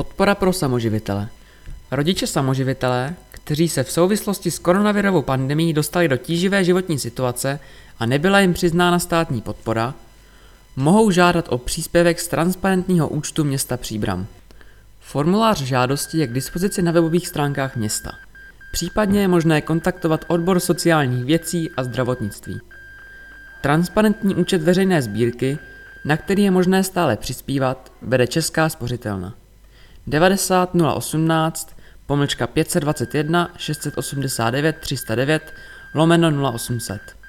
Podpora pro samoživitele. Rodiče samoživitelé, kteří se v souvislosti s koronavirovou pandemí dostali do tíživé životní situace a nebyla jim přiznána státní podpora, mohou žádat o příspěvek z transparentního účtu města Příbram. Formulář žádosti je k dispozici na webových stránkách města. Případně je možné kontaktovat odbor sociálních věcí a zdravotnictví. Transparentní účet veřejné sbírky, na který je možné stále přispívat, vede Česká spořitelna. 90 018 pomlčka 521 689 309 lomeno 0800.